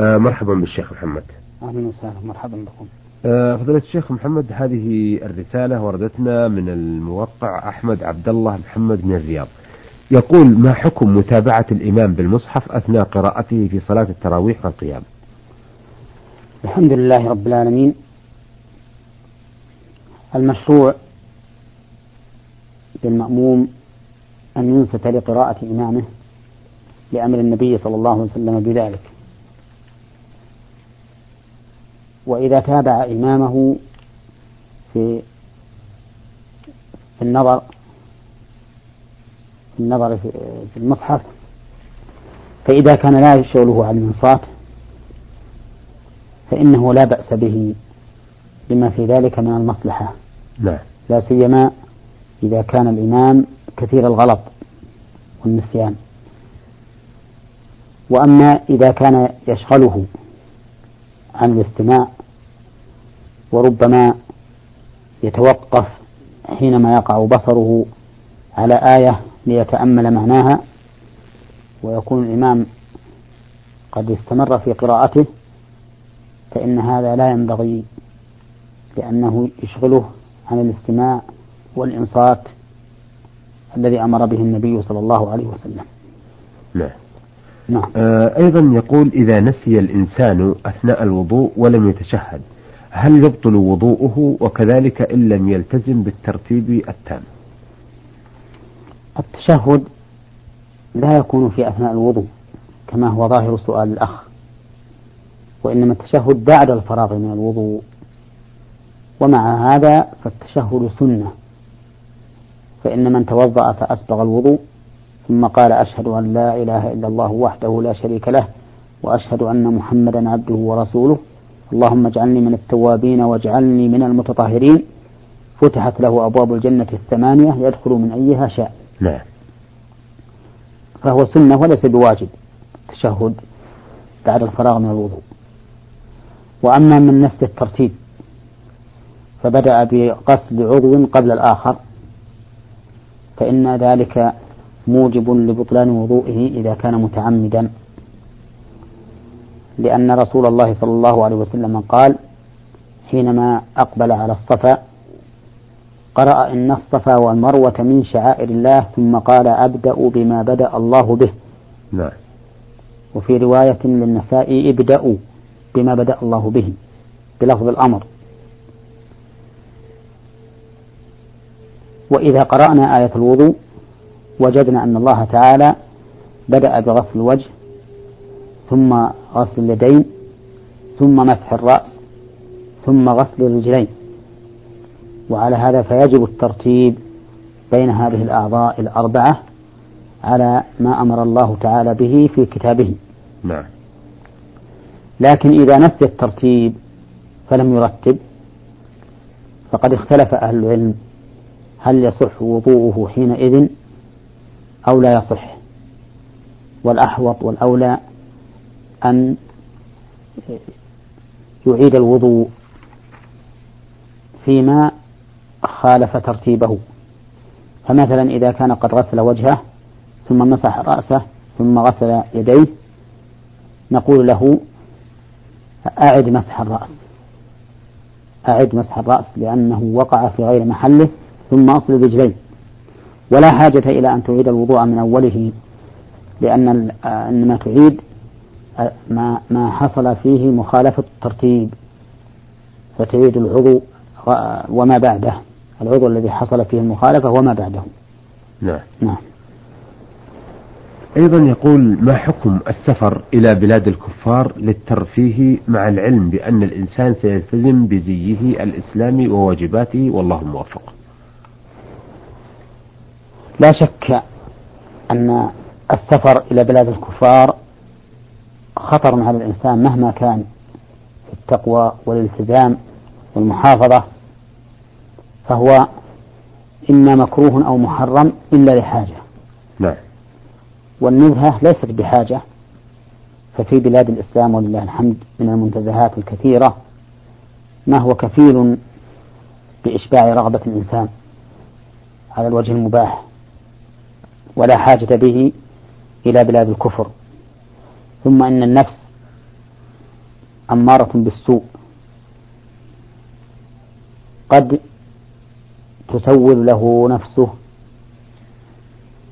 آه مرحبا بالشيخ محمد. أهلا وسهلا مرحبا بكم. آه فضيلة الشيخ محمد هذه الرسالة وردتنا من الموقع أحمد عبد الله محمد من الرياض. يقول ما حكم متابعة الإمام بالمصحف أثناء قراءته في صلاة التراويح والقيام؟ الحمد لله رب العالمين. المشروع للمأموم أن ينصت لقراءة إمامه لأمر النبي صلى الله عليه وسلم بذلك. وإذا تابع إمامه في في النظر في النظر في المصحف فإذا كان لا شغله عن الإنصات فإنه لا بأس به لما في ذلك من المصلحة. نعم لا سيما إذا كان الإمام كثير الغلط والنسيان. وأما إذا كان يشغله عن الاستماع وربما يتوقف حينما يقع بصره على آية ليتأمل معناها ويكون الإمام قد استمر في قراءته فإن هذا لا ينبغي لأنه يشغله عن الاستماع والإنصات الذي أمر به النبي صلى الله عليه وسلم. نعم نعم. آه أيضا يقول إذا نسي الإنسان أثناء الوضوء ولم يتشهد هل يبطل وضوءه وكذلك إن لم يلتزم بالترتيب التام؟ التشهد لا يكون في أثناء الوضوء كما هو ظاهر سؤال الأخ. وإنما التشهد بعد الفراغ من الوضوء. ومع هذا فالتشهد سنة. فإن من توضأ فأسبغ الوضوء. ثم قال أشهد أن لا إله إلا الله وحده لا شريك له وأشهد أن محمدا عبده ورسوله. اللهم اجعلني من التوابين واجعلني من المتطهرين. فتحت له أبواب الجنة الثمانية يدخل من أيها شاء. نعم. فهو سنة وليس بواجب. التشهد بعد الفراغ من الوضوء. وأما من نفس الترتيب فبدأ بغسل عضو قبل الآخر. فإن ذلك موجب لبطلان وضوئه إذا كان متعمدا. لأن رسول الله صلى الله عليه وسلم قال حينما أقبل على الصفا قرأ إن الصفا والمروة من شعائر الله ثم قال أبدأ بما بدأ الله به. نعم. وفي رواية للنساء ابدأوا بما بدأ الله به بلفظ الأمر. وإذا قرأنا آية الوضوء وجدنا أن الله تعالى بدأ بغسل الوجه ثم غسل اليدين ثم مسح الرأس ثم غسل الرجلين. وعلى هذا فيجب الترتيب بين هذه الأعضاء الأربعة على ما أمر الله تعالى به في كتابه. نعم. لكن إذا نسي الترتيب فلم يرتب فقد اختلف أهل العلم هل يصح وضوءه حينئذ أو لا يصح. والأحوط والأولى أن يعيد الوضوء فيما خالف ترتيبه. فمثلا إذا كان قد غسل وجهه ثم مسح رأسه ثم غسل يديه نقول له أعد مسح الرأس. أعد مسح الرأس لأنه وقع في غير محله ثم أصل الرجلين ولا حاجة إلى أن تعيد الوضوء من أوله لأن إنما تعيد ما ما حصل فيه مخالفة الترتيب فتعيد العضو وما بعده. العضو الذي حصل فيه المخالفة وما بعده. نعم. نعم. أيضا يقول ما حكم السفر إلى بلاد الكفار للترفيه مع العلم بأن الإنسان سيلتزم بزيه الإسلامي وواجباته؟ والله موفق. لا شك أن السفر إلى بلاد الكفار خطر على الإنسان مهما كان في التقوى والالتزام والمحافظة فهو إما مكروه أو محرم إلا لحاجة. نعم. والنزهة ليست بحاجة ففي بلاد الإسلام ولله الحمد من المنتزهات الكثيرة ما هو كفيل بإشباع رغبة الإنسان على الوجه المباح. ولا حاجة به إلى بلاد الكفر. ثم إن النفس أمارة بالسوء. قد تسول له نفسه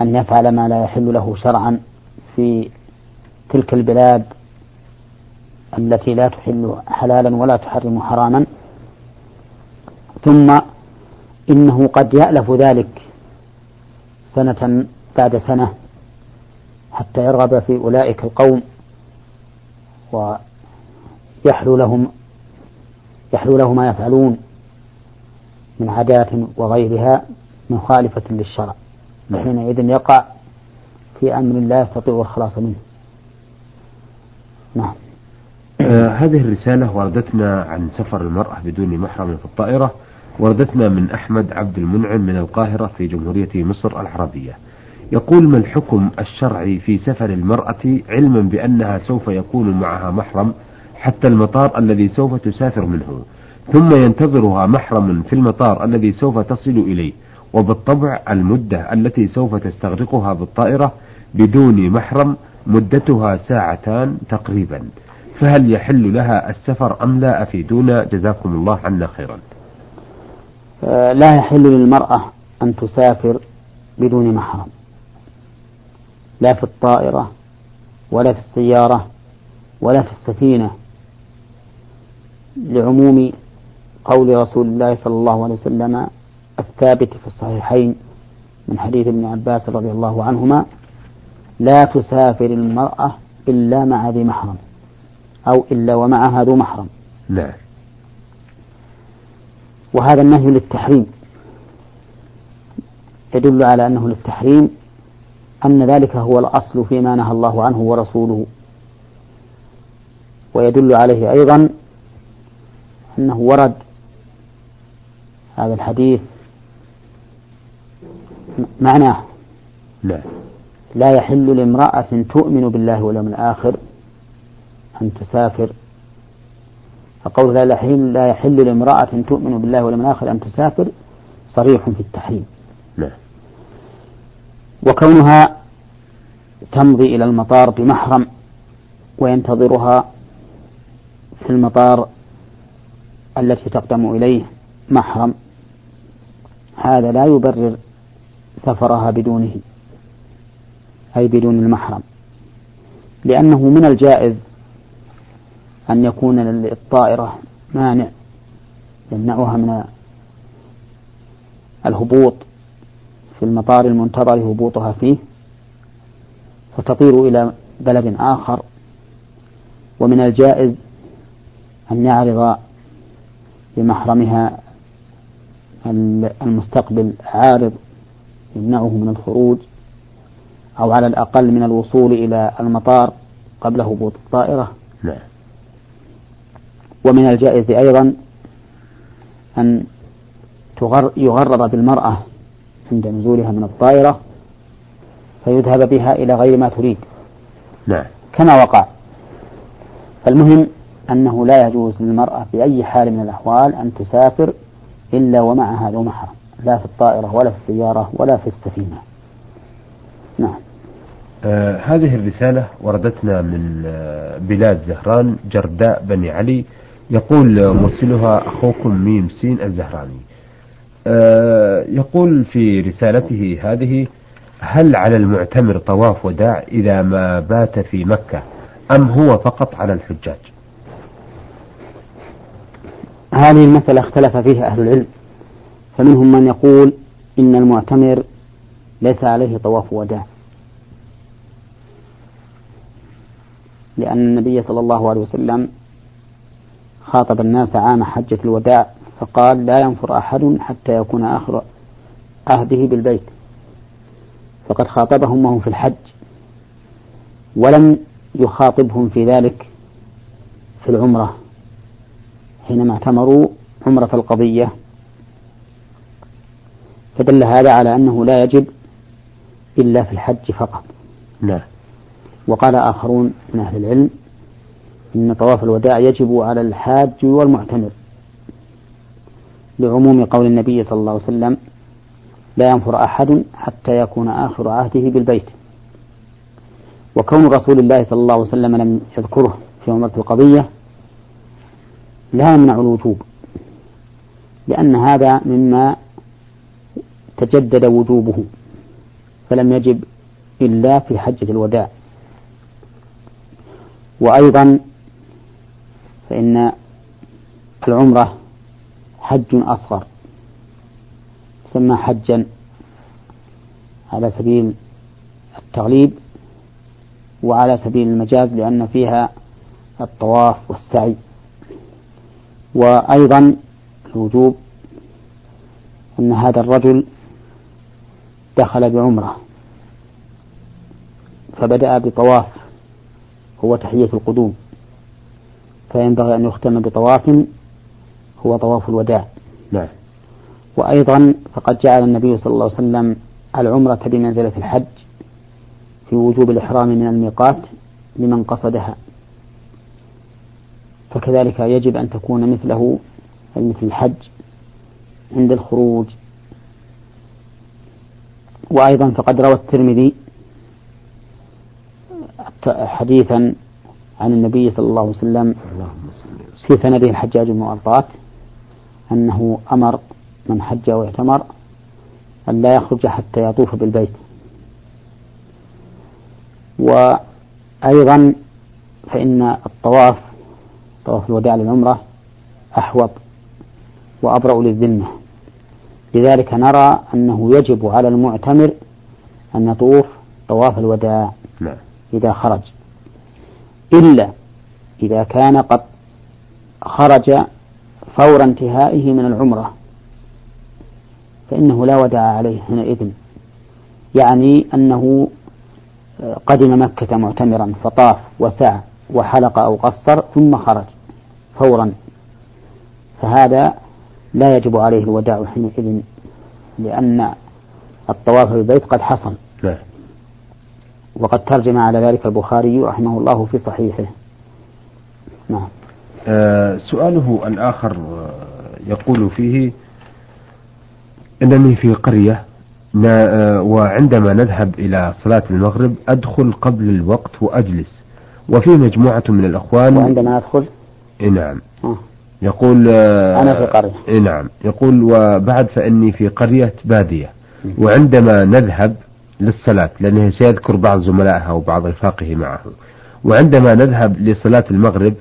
أن يفعل ما لا يحل له شرعا في تلك البلاد التي لا تحل حلالا ولا تحرم حراما. ثم إنه قد يألف ذلك سنة بعد سنة حتى يرغب في أولئك القوم ويحلو لهم يحلو له ما يفعلون من عادات وغيرها مخالفة للشرع. وحينئذ يقع في أمر لا يستطيع الخلاص منه. نعم. آه هذه الرسالة وردتنا عن سفر المرأة بدون محرم في الطائرة وردتنا من أحمد عبد المنعم من القاهرة في جمهورية مصر العربية. يقول ما الحكم الشرعي في سفر المرأة علما بأنها سوف يكون معها محرم حتى المطار الذي سوف تسافر منه ثم ينتظرها محرم في المطار الذي سوف تصل إليه وبالطبع المدة التي سوف تستغرقها بالطائرة بدون محرم مدتها ساعتان تقريبا. فهل يحل لها السفر أم لا أفيدونا؟ جزاكم الله عنا خيرا. آه، لا يحل للمرأة أن تسافر بدون محرم. لا في الطائرة ولا في السيارة ولا في السفينة لعموم قول رسول الله صلى الله عليه وسلم الثابت في الصحيحين من حديث ابن عباس رضي الله عنهما لا تسافر المرأة إلا مع ذي محرم أو إلا ومعها ذو محرم. نعم وهذا النهي للتحريم يدل على أنه للتحريم أن ذلك هو الأصل فيما نهى الله عنه ورسوله. ويدل عليه أيضا أنه ورد هذا الحديث معناه لا. لا يحل لامرأة تؤمن بالله واليوم الآخر أن تسافر. فقول لا يحل لا يحل لامرأة تؤمن بالله واليوم الآخر أن تسافر صريح في التحريم. وكونها تمضي إلى المطار بمحرم وينتظرها في المطار التي تقدم إليه محرم هذا لا يبرر سفرها بدونه أي بدون المحرم لأنه من الجائز أن يكون للطائرة مانع يمنعها من الهبوط في المطار المنتظر هبوطها فيه فتطير إلى بلد آخر ومن الجائز أن يعرض لمحرمها المستقبل عارض يمنعه من الخروج أو على الأقل من الوصول إلى المطار قبل هبوط الطائرة. نعم. ومن الجائز أيضا أن يغرر بالمرأة عند نزولها من الطائرة فيذهب بها إلى غير ما تريد. نعم كما وقع. فالمهم أنه لا يجوز للمرأة بأي حال من الأحوال أن تسافر إلا ومعها ذو محرم. لا في الطائرة ولا في السيارة ولا في السفينة. نعم. آه هذه الرسالة وردتنا من آه بلاد زهران جرداء بني علي. يقول مرسلها أخوكم ميم سين الزهراني. يقول في رسالته هذه هل على المعتمر طواف وداع إذا ما بات في مكة أم هو فقط على الحجاج؟ هذه المسألة اختلف فيها أهل العلم فمنهم من يقول إن المعتمر ليس عليه طواف وداع. لأن النبي صلى الله عليه وسلم خاطب الناس عام حجة الوداع فقال لا ينفر أحد حتى يكون آخر عهده بالبيت. فقد خاطبهم وهم في الحج ولم يخاطبهم في ذلك في العمرة حينما اعتمروا عمرة القضية. فدل هذا على أنه لا يجب إلا في الحج فقط. نعم. وقال آخرون من أهل العلم إن طواف الوداع يجب على الحاج والمعتمر. لعموم قول النبي صلى الله عليه وسلم لا ينفر أحد حتى يكون آخر عهده بالبيت. وكون رسول الله صلى الله عليه وسلم لم يذكره في عمرة القضية لا يمنع الوجوب لأن هذا مما تجدد وجوبه فلم يجب إلا في حجة الوداع. وأيضا فإن العمرة حج أصغر. تسمى حجا على سبيل التغليب وعلى سبيل المجاز لأن فيها الطواف والسعي. وأيضا الوجوب أن هذا الرجل دخل بعمرة فبدأ بطواف هو تحية القدوم. فينبغي أن يختم بطواف هو طواف الوداع. نعم. وأيضا فقد جعل النبي صلى الله عليه وسلم العمرة بمنزلة الحج في وجوب الإحرام من الميقات لمن قصدها. فكذلك يجب أن تكون مثله مثل الحج عند الخروج. وأيضا فقد روى الترمذي حديثا عن النبي صلى الله عليه وسلم في سنده الحجاج بن أنه أمر من حج أو اعتمر أن لا يخرج حتى يطوف بالبيت. وأيضا فإن الطواف طواف الوداع للعمرة أحوط وأبرأ للذمة. لذلك نرى أنه يجب على المعتمر أن يطوف طواف الوداع نعم. إذا خرج. إلا إذا كان قد خرج فور انتهائه من العمرة. فإنه لا وداع عليه حينئذ. يعني أنه قدم مكة معتمرا فطاف وسعى وحلق أو قصر ثم خرج فورا. فهذا لا يجب عليه الوداع حينئذ لأن الطواف بالبيت قد حصل. وقد ترجم على ذلك البخاري رحمه الله في صحيحه. نعم. آه سؤاله الآخر آه، يقول فيه إنني في قرية آه، وعندما نذهب إلى صلاة المغرب أدخل قبل الوقت وأجلس. وفي مجموعة من الأخوان وعندما أدخل؟ نعم. آه. يقول آه أنا في قرية. نعم. يقول وبعد فإني في قرية بادية وعندما نذهب للصلاة لأنه سيذكر بعض زملائها وبعض رفاقه معه وعندما نذهب لصلاة المغرب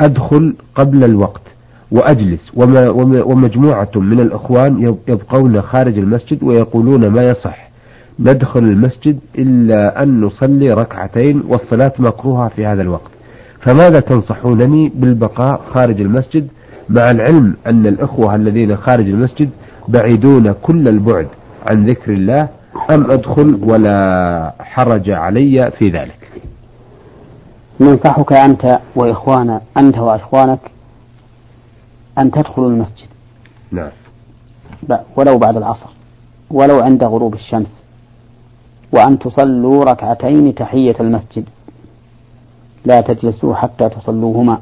أدخل قبل الوقت وأجلس. وما ومجموعة من الإخوان يبقون خارج المسجد ويقولون ما يصح. ندخل المسجد إلا أن نصلي ركعتين والصلاة مكروهة في هذا الوقت. فماذا تنصحونني بالبقاء خارج المسجد؟ مع العلم أن الإخوة الذين خارج المسجد بعيدون كل البعد عن ذكر الله أم أدخل ولا حرج علي في ذلك؟ ننصحك أنت وإخوانا أنت وإخوانك أن تدخلوا المسجد. نعم. ولو بعد العصر. ولو عند غروب الشمس. وأن تصلوا ركعتين تحية المسجد. لا تجلسوا حتى تصلوهما.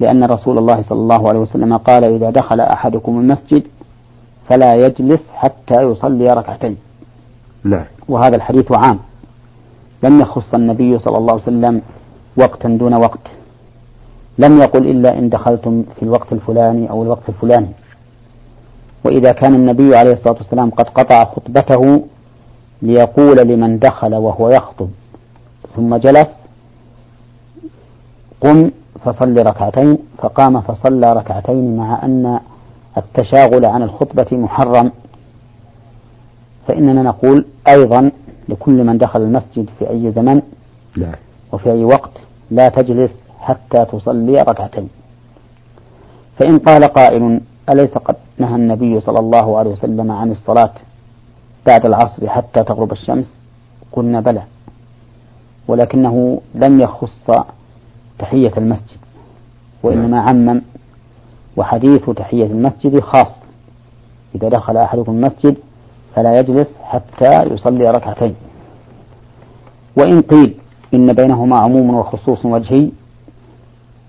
لأن رسول الله صلى الله عليه وسلم قال إذا دخل أحدكم المسجد فلا يجلس حتى يصلي ركعتين. نعم. وهذا الحديث عام. لم يخص النبي صلى الله عليه وسلم وقتا دون وقت. لم يقل إلا إن دخلتم في الوقت الفلاني أو الوقت الفلاني. وإذا كان النبي عليه الصلاة والسلام قد قطع خطبته ليقول لمن دخل وهو يخطب ثم جلس قم فصل ركعتين فقام فصلى ركعتين مع أن التشاغل عن الخطبة محرم. فإننا نقول أيضا لكل من دخل المسجد في أي زمن لا. وفي أي وقت لا تجلس حتى تصلي ركعتين. فإن قال قائل أليس قد نهى النبي صلى الله عليه وسلم عن الصلاة بعد العصر حتى تغرب الشمس؟ قلنا بلى ولكنه لم يخص تحية المسجد وإنما عمم وحديث تحية المسجد خاص. إذا دخل أحدكم المسجد فلا يجلس حتى يصلي ركعتين. وإن قيل إن بينهما عموم وخصوص وجهي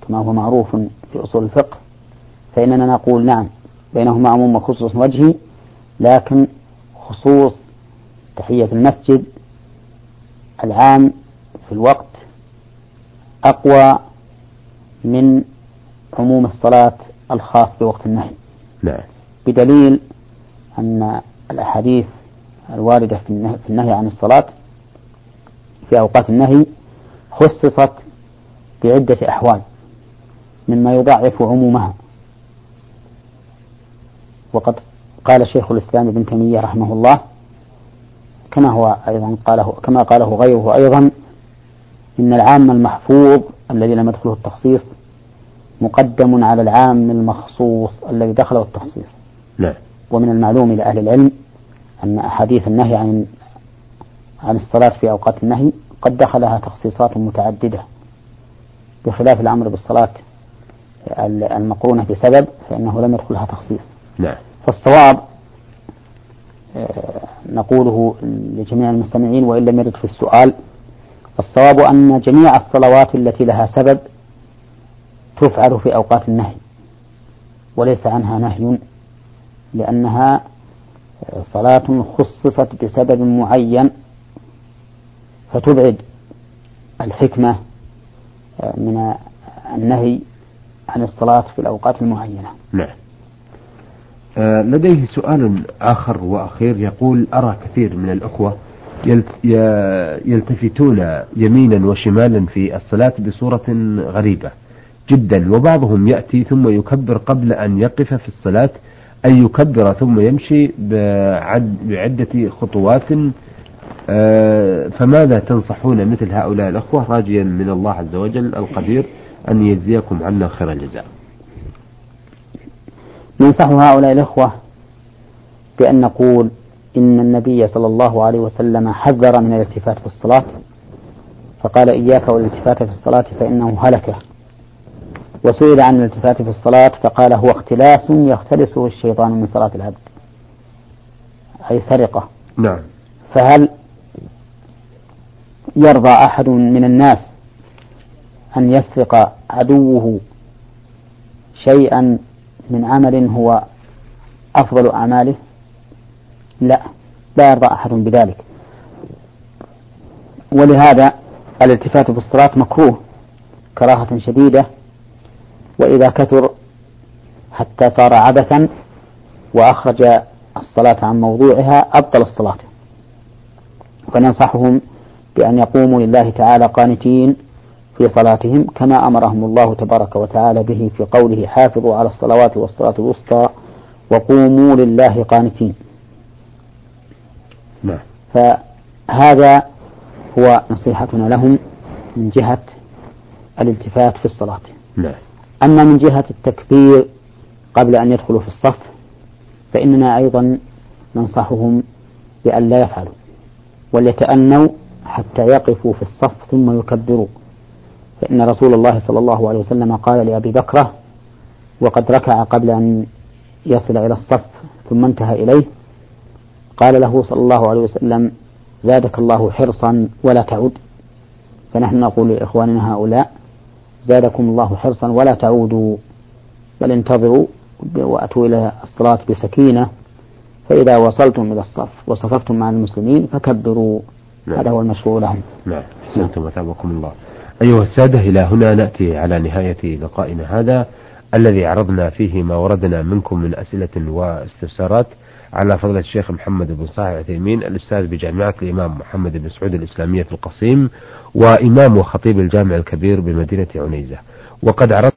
كما هو معروف في أصول الفقه فإننا نقول نعم بينهما عموم وخصوص وجهي لكن خصوص تحية المسجد العام في الوقت أقوى من عموم الصلاة الخاص بوقت النهي. نعم. بدليل أن الأحاديث الواردة في النهي عن الصلاة في أوقات النهي خصصت بعدة أحوال مما يضعف عمومها. وقد قال شيخ الإسلام ابن تيمية رحمه الله كما هو أيضا قاله كما قاله غيره أيضا إن العام المحفوظ الذي لم يدخله التخصيص مقدم على العام المخصوص الذي دخله التخصيص. نعم. ومن المعلوم لأهل العلم أن أحاديث النهي عن عن الصلاة في أوقات النهي قد دخلها تخصيصات متعددة بخلاف الأمر بالصلاة المقرونة بسبب فإنه لم يدخلها تخصيص. نعم. فالصواب آه، نقوله لجميع المستمعين وإن لم يرد في السؤال الصواب أن جميع الصلوات التي لها سبب تفعل في أوقات النهي وليس عنها نهي لأنها صلاة خصصت بسبب معين فتبعد الحكمة من النهي عن الصلاة في الأوقات المعينة. نعم. آه، لديه سؤال آخر وأخير. يقول أرى كثير من الأخوة يلتفتون يمينا وشمالا في الصلاة بصورة غريبة جدا وبعضهم يأتي ثم يكبر قبل أن يقف في الصلاة أن يكبر ثم يمشي بعد بعدة خطوات آه، فماذا تنصحون مثل هؤلاء الأخوة راجيا من الله عز وجل القدير أن يجزيكم عنا خير الجزاء؟ ننصح هؤلاء الأخوة بأن نقول إن النبي صلى الله عليه وسلم حذر من الالتفات في الصلاة فقال إياك والالتفات في الصلاة فإنه هلكة وسئل عن الالتفات في الصلاة فقال هو اختلاس يختلسه الشيطان من صلاة العبد. أي سرقة. نعم. فهل يرضى أحد من الناس أن يسرق عدوه شيئا من عمل هو أفضل أعماله؟ لا لا يرضى أحد بذلك. ولهذا الالتفات في الصلاة مكروه كراهة شديدة وإذا كثر حتى صار عبثا وأخرج الصلاة عن موضوعها أبطل الصلاة. فننصحهم بأن يقوموا لله تعالى قانتين في صلاتهم كما أمرهم الله تبارك وتعالى به في قوله حافظوا على الصلوات والصلاة الوسطى وقوموا لله قانتين. نعم. فهذا هو نصيحتنا لهم من جهة الالتفات في الصلاة. نعم. أما من جهة التكبير قبل أن يدخلوا في الصف فإننا أيضا ننصحهم بأن لا يفعلوا وليتأنوا حتى يقفوا في الصف ثم يكبروا. فإن رسول الله صلى الله عليه وسلم قال لأبي بكرة وقد ركع قبل أن يصل إلى الصف ثم انتهى إليه قال له صلى الله عليه وسلم زادك الله حرصا ولا تعود. فنحن نقول لإخواننا هؤلاء زادكم الله حرصا ولا تعودوا بل انتظروا وأتوا إلى الصلاة بسكينة فإذا وصلتم إلى الصف وصففتم مع المسلمين فكبروا نعم. هذا هو المشروع لهم. نعم. أحسنتم وثابكم الله. أيها السادة إلى هنا نأتي على نهاية لقائنا هذا الذي عرضنا فيه ما وردنا منكم من أسئلة واستفسارات. على فضل الشيخ محمد بن صالح العثيمين الأستاذ بجامعة الإمام محمد بن سعود الإسلامية في القصيم وإمام وخطيب الجامع الكبير بمدينة عنيزة. وقد عرض